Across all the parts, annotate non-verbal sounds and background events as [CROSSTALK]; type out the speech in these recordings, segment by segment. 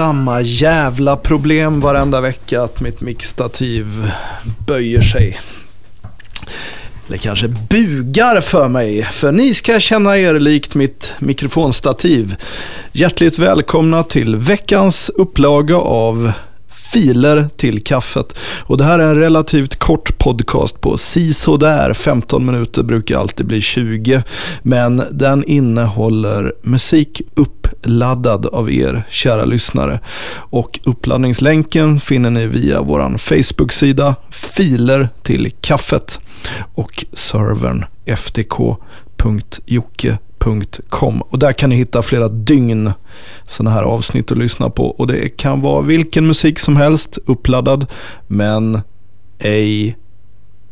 Samma jävla problem varenda vecka att mitt mixtativ böjer sig. Eller kanske bugar för mig, för ni ska känna er likt mitt mikrofonstativ. Hjärtligt välkomna till veckans upplaga av filer till kaffet. Och det här är en relativt kort podcast på sisådär 15 minuter brukar alltid bli 20. Men den innehåller musik uppladdad av er kära lyssnare. Och uppladdningslänken finner ni via vår Facebook-sida Filer till kaffet och servern ftk.jocke Com. Och där kan ni hitta flera dygn sådana här avsnitt att lyssna på. Och det kan vara vilken musik som helst uppladdad, men ej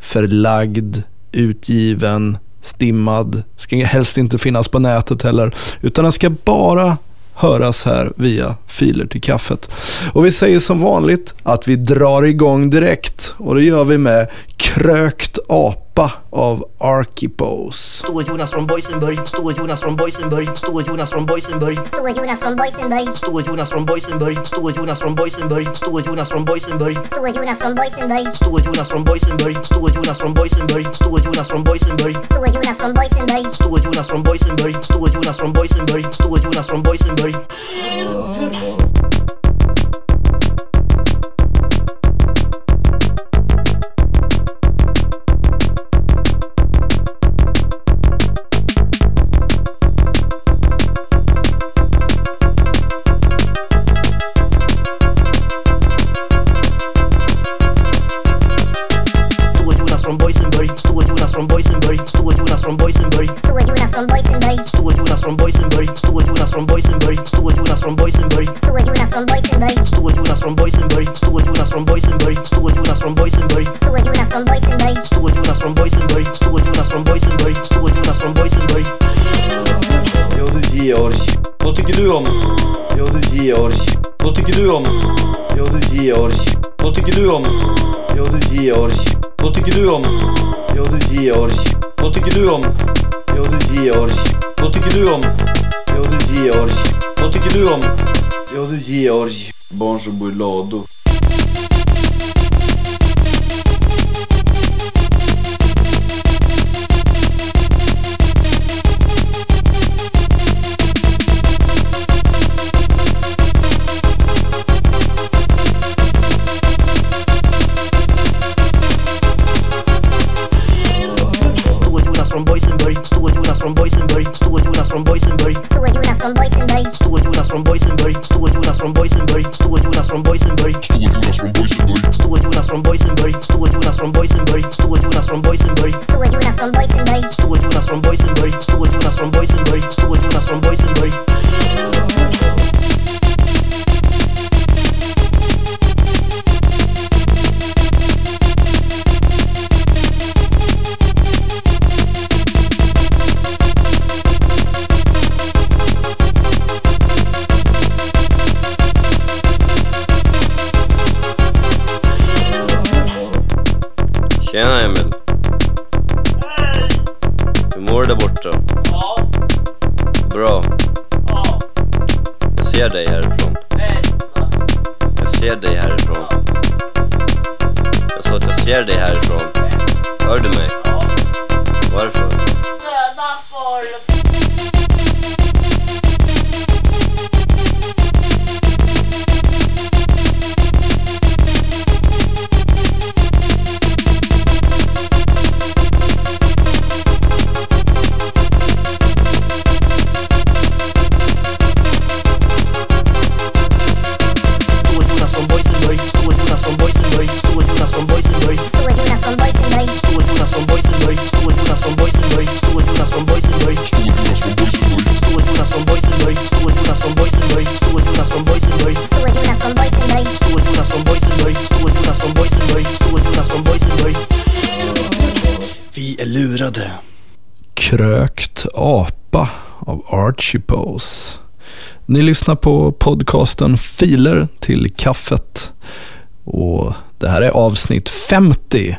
förlagd, utgiven, stimmad. Ska helst inte finnas på nätet heller, utan den ska bara höras här via filer till kaffet. Och vi säger som vanligt att vi drar igång direkt och det gör vi med Krökt apa av Archipos. Står Jonas från Boysenburg, står Jonas från Boysenburg, står Jonas från Boysenburg, står Jonas från Boysenburg, står Jonas från Boysenburg, står Jonas från Boysenburg, står Jonas från Boysenburg, står Jonas från Boysenburg, står Jonas från Boysenburg, står Jonas från Boysenburg, står Jonas från Boysenburg, står Jonas från Boysenburg, står Jonas från Boysenburg, står Jonas från Boysenburg, står Jonas från Boysenburg. från Boysenberg Stora Jonas från Boysenberg Stora Jonas från Boysenberg Stora Jonas från Boysenberg Stora Jonas från Boysenberg Stora Jonas från Boysenberg Stora Jonas från Boysenberg Stora Jonas från Boysenberg Stora Jonas från Boysenberg Stora Jonas från Boysenberg Stora Jonas från Boysenberg Stora Jonas från Boysenberg Ja du Georg, vad tycker du om? Ja du Georg, vad tycker du om? Ja du Georg, vad tycker du om? Ja du Georg, vad tycker du om? Ja du Georg, vad tycker du om? Teodosios. Dotykilują. Teodosios. Dotykilują. Teodosios. Boże mój lodu. ser dig härifrån. Jag sa att jag ser dig härifrån. Hör du mig? Varför? Döda folk. Krökt apa av Archie Pose. Ni lyssnar på podcasten Filer till kaffet. Och det här är avsnitt 50.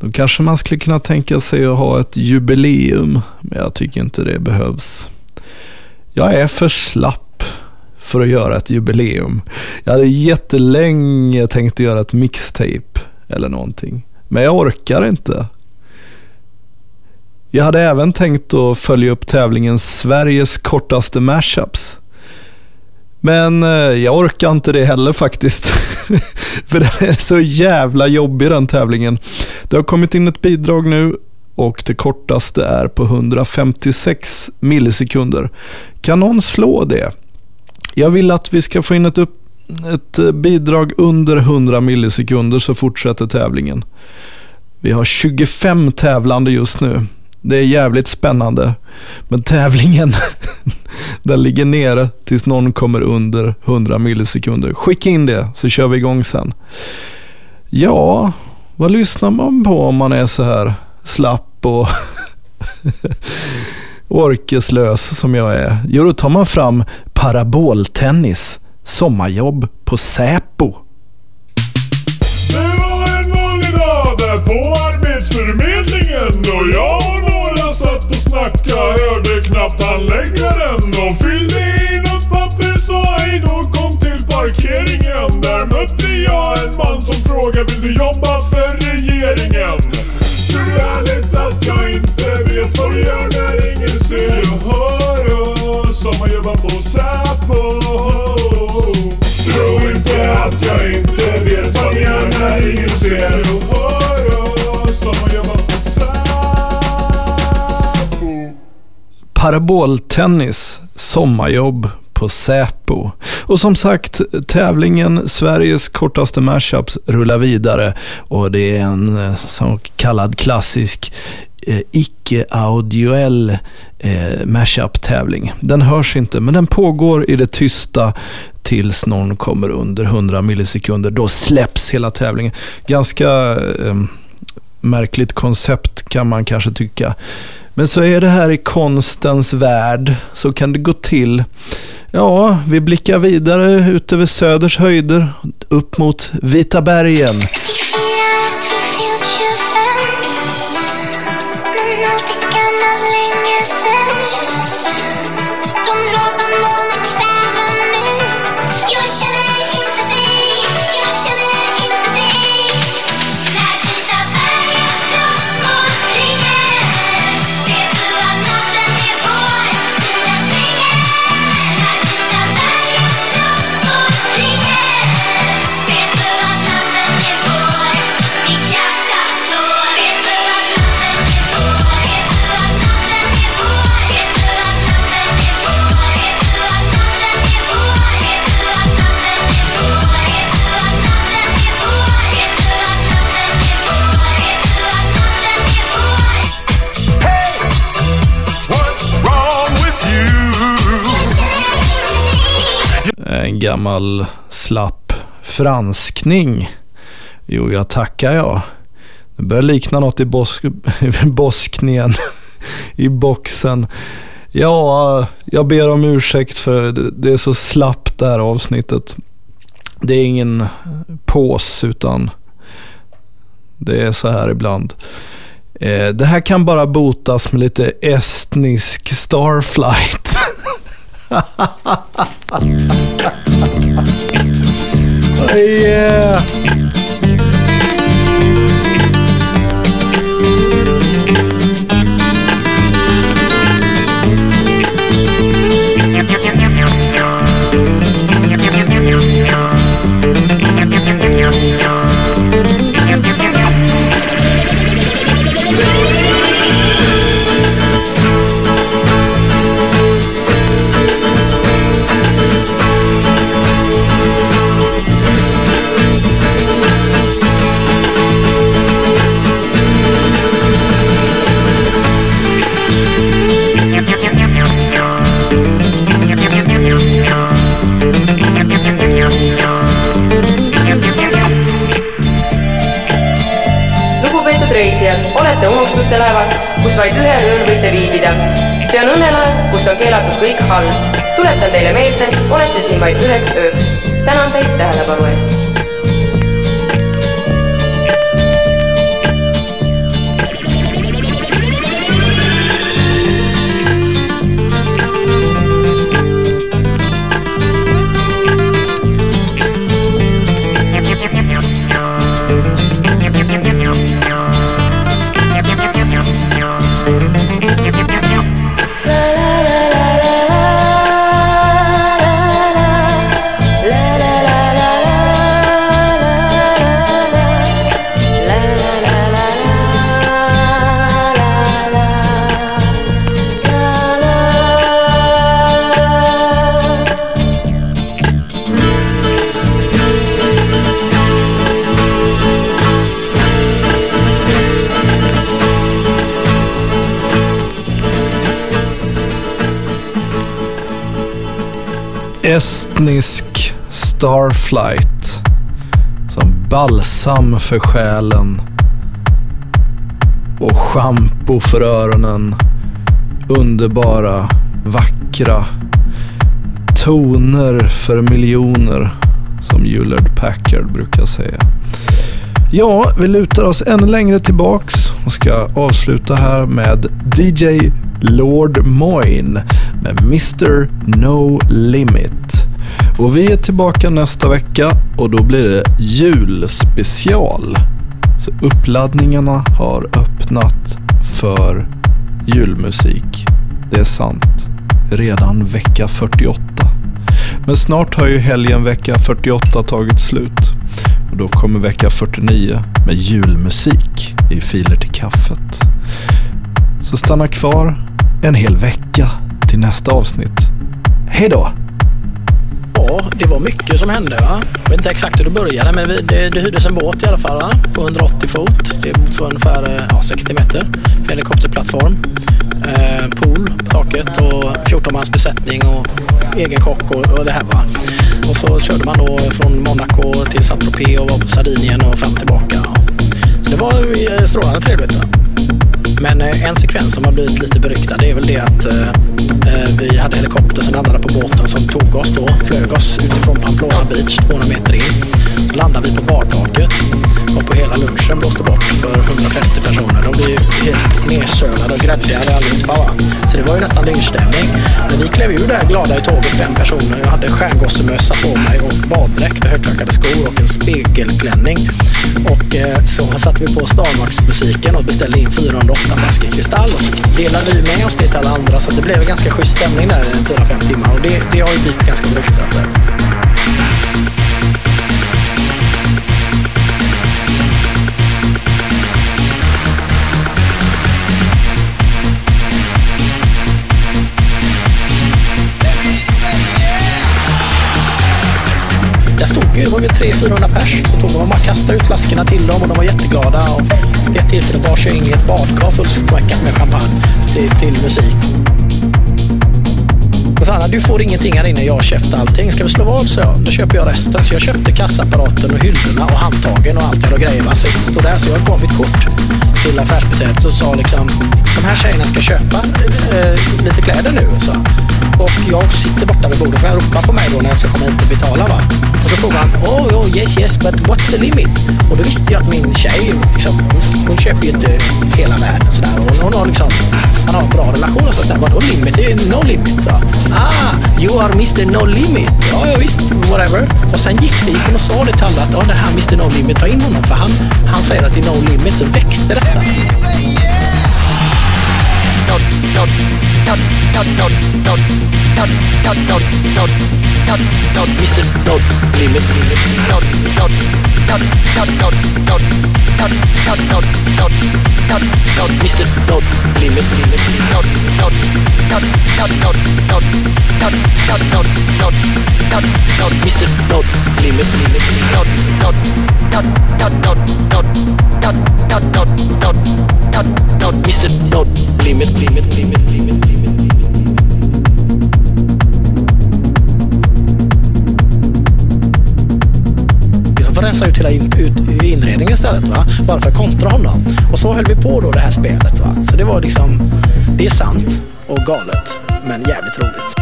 Då kanske man skulle kunna tänka sig att ha ett jubileum, men jag tycker inte det behövs. Jag är för slapp för att göra ett jubileum. Jag hade jättelänge tänkt att göra ett mixtape eller någonting. Men jag orkar inte. Jag hade även tänkt att följa upp tävlingen Sveriges kortaste mashups. Men eh, jag orkar inte det heller faktiskt. [LAUGHS] För den är så jävla jobbig den tävlingen. Det har kommit in ett bidrag nu och det kortaste är på 156 millisekunder. Kan någon slå det? Jag vill att vi ska få in ett, upp, ett eh, bidrag under 100 millisekunder så fortsätter tävlingen. Vi har 25 tävlande just nu. Det är jävligt spännande. Men tävlingen, [LAUGHS] den ligger nere tills någon kommer under 100 millisekunder. Skicka in det så kör vi igång sen. Ja, vad lyssnar man på om man är så här slapp och [LAUGHS] orkeslös som jag är? Jo, då tar man fram paraboltennis, sommarjobb på Säpo. Hörde knappt handläggaren. De fyllde i något papper, sa hej då, kom till parkeringen. Där mötte jag en man som frågade vill du jobba Paraboltennis, sommarjobb på Säpo. Och som sagt, tävlingen Sveriges kortaste mashups rullar vidare och det är en eh, så kallad klassisk eh, icke-audioell eh, mashup-tävling. Den hörs inte, men den pågår i det tysta tills någon kommer under 100 millisekunder. Då släpps hela tävlingen. Ganska eh, märkligt koncept kan man kanske tycka. Men så är det här i konstens värld. Så kan det gå till. Ja, vi blickar vidare ut över Söders höjder, upp mot Vita bergen. Gammal slapp franskning. Jo, jag tackar jag. Det börjar likna något i bosk [LAUGHS] Bosknien. I boxen. Ja, jag ber om ursäkt för det- är så slappt det här avsnittet. Det är ingen pås utan det är så här ibland. Eh, det här kan bara botas med lite estnisk starflight. [LAUGHS] [LAUGHS] Oh, yeah. On kõik halb. tuletan teile meelde, olete siin vaid üheks ööks. tänan teid tähelepanu eest. Estnisk Starflight. Som balsam för själen. Och schampo för öronen. Underbara, vackra toner för miljoner. Som Hewlett Packard brukar säga. Ja, vi lutar oss ännu längre tillbaks och ska avsluta här med DJ Lord Moyne med Mr No Limit. Och vi är tillbaka nästa vecka och då blir det julspecial. Så uppladdningarna har öppnat för julmusik. Det är sant. Redan vecka 48. Men snart har ju helgen vecka 48 tagit slut. Och då kommer vecka 49 med julmusik i Filer till kaffet. Så stanna kvar en hel vecka till nästa avsnitt. Hej då! Ja, det var mycket som hände. Va? Jag vet inte exakt hur det började, men vi- det, det hyrdes en båt i alla fall va? på 180 fot. Det motsvarar ungefär eh, ja, 60 meter. Helikopterplattform. Eh, pool på taket och 14 mans besättning och egen kock och, och det här. Va? Och så körde man då från Monaco till Saint-Tropez och var på Sardinien och fram och tillbaka. Så det var eh, strålande trevligt. Va? Men eh, en sekvens som har blivit lite beryktad det är väl det att eh, eh, vi hade helikopter som landade på båten som tog oss då, flög oss utifrån Pamplona Beach 200 meter in. Så landade vi på bartaket och på hela lunchen blåste bort för 150 personer försönade och gräddigare allihopa. Va? Så det var ju nästan lynchstämning. Men vi klev ur där glada i tåget, fem personer. Jag hade stjärngossemössa på mig och baddräkt och högklackade skor och en spegelklänning. Och eh, så satte vi på Starbucks-musiken och beställde in 408 flaskor kristall. Och så delade vi med oss det till alla andra så det blev en ganska schysst stämning där i 4-5 timmar. Och det, det har ju blivit ganska beryktat. Var ju 300-400 pers. Så tog man, och man kastade ut flaskorna till dem och de var jätteglada. Och ett tillfälle bar sig in i ett badkar fullspäckat med champagne till, till musik. Och så du får ingenting här inne, jag har köpt allting. Ska vi slå vad? Så jag. Då köper jag resten. Så jag köpte kassaapparaten och hyllorna och handtagen och allt jag hade grejer. Så jag stod där, så jag gav mitt kort till affärsbiträdet och sa liksom, de här tjejerna ska köpa eh, lite kläder nu. Så. Och jag sitter borta vid bordet, för han ropar på mig då när jag ska komma hit och betala. Va? Och då frågar han, oh, oh yes yes, but what's the limit? Och då visste jag att min tjej, liksom, hon, hon köper ju inte hela världen sådär. Och hon har liksom, han har en bra relation och sånt där. Vadå limit? Det är no limit, så. Ah, you are Mr No Limit. Ja, ja visst, whatever. Och sen gick det, gick hon och sa det till alla att oh, det här Mr No Limit, ta in honom. För han, han säger att det är no limit, så rensa ut hela in, ut, inredningen istället. Va? Bara för att kontra honom. Och så höll vi på då det här spelet. Va? Så det var liksom, det är sant och galet. Men jävligt roligt.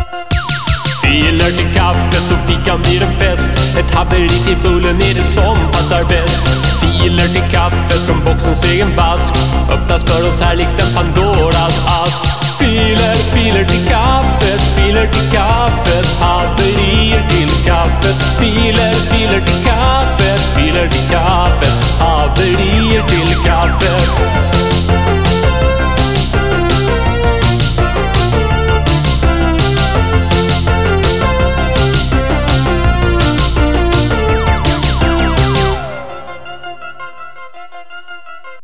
Filer till kaffet så fikan blir en fest Ett haveri till bullen är det som passar bäst Filer till kaffet från boxens egen vask Öppnas för oss här likt en Pandoras ask. Filer, filer till kaffet, filer till kaffet. Haverier till kaffet. Filer, filer till kaffet, filer till kaffet. Haverier till kaffet.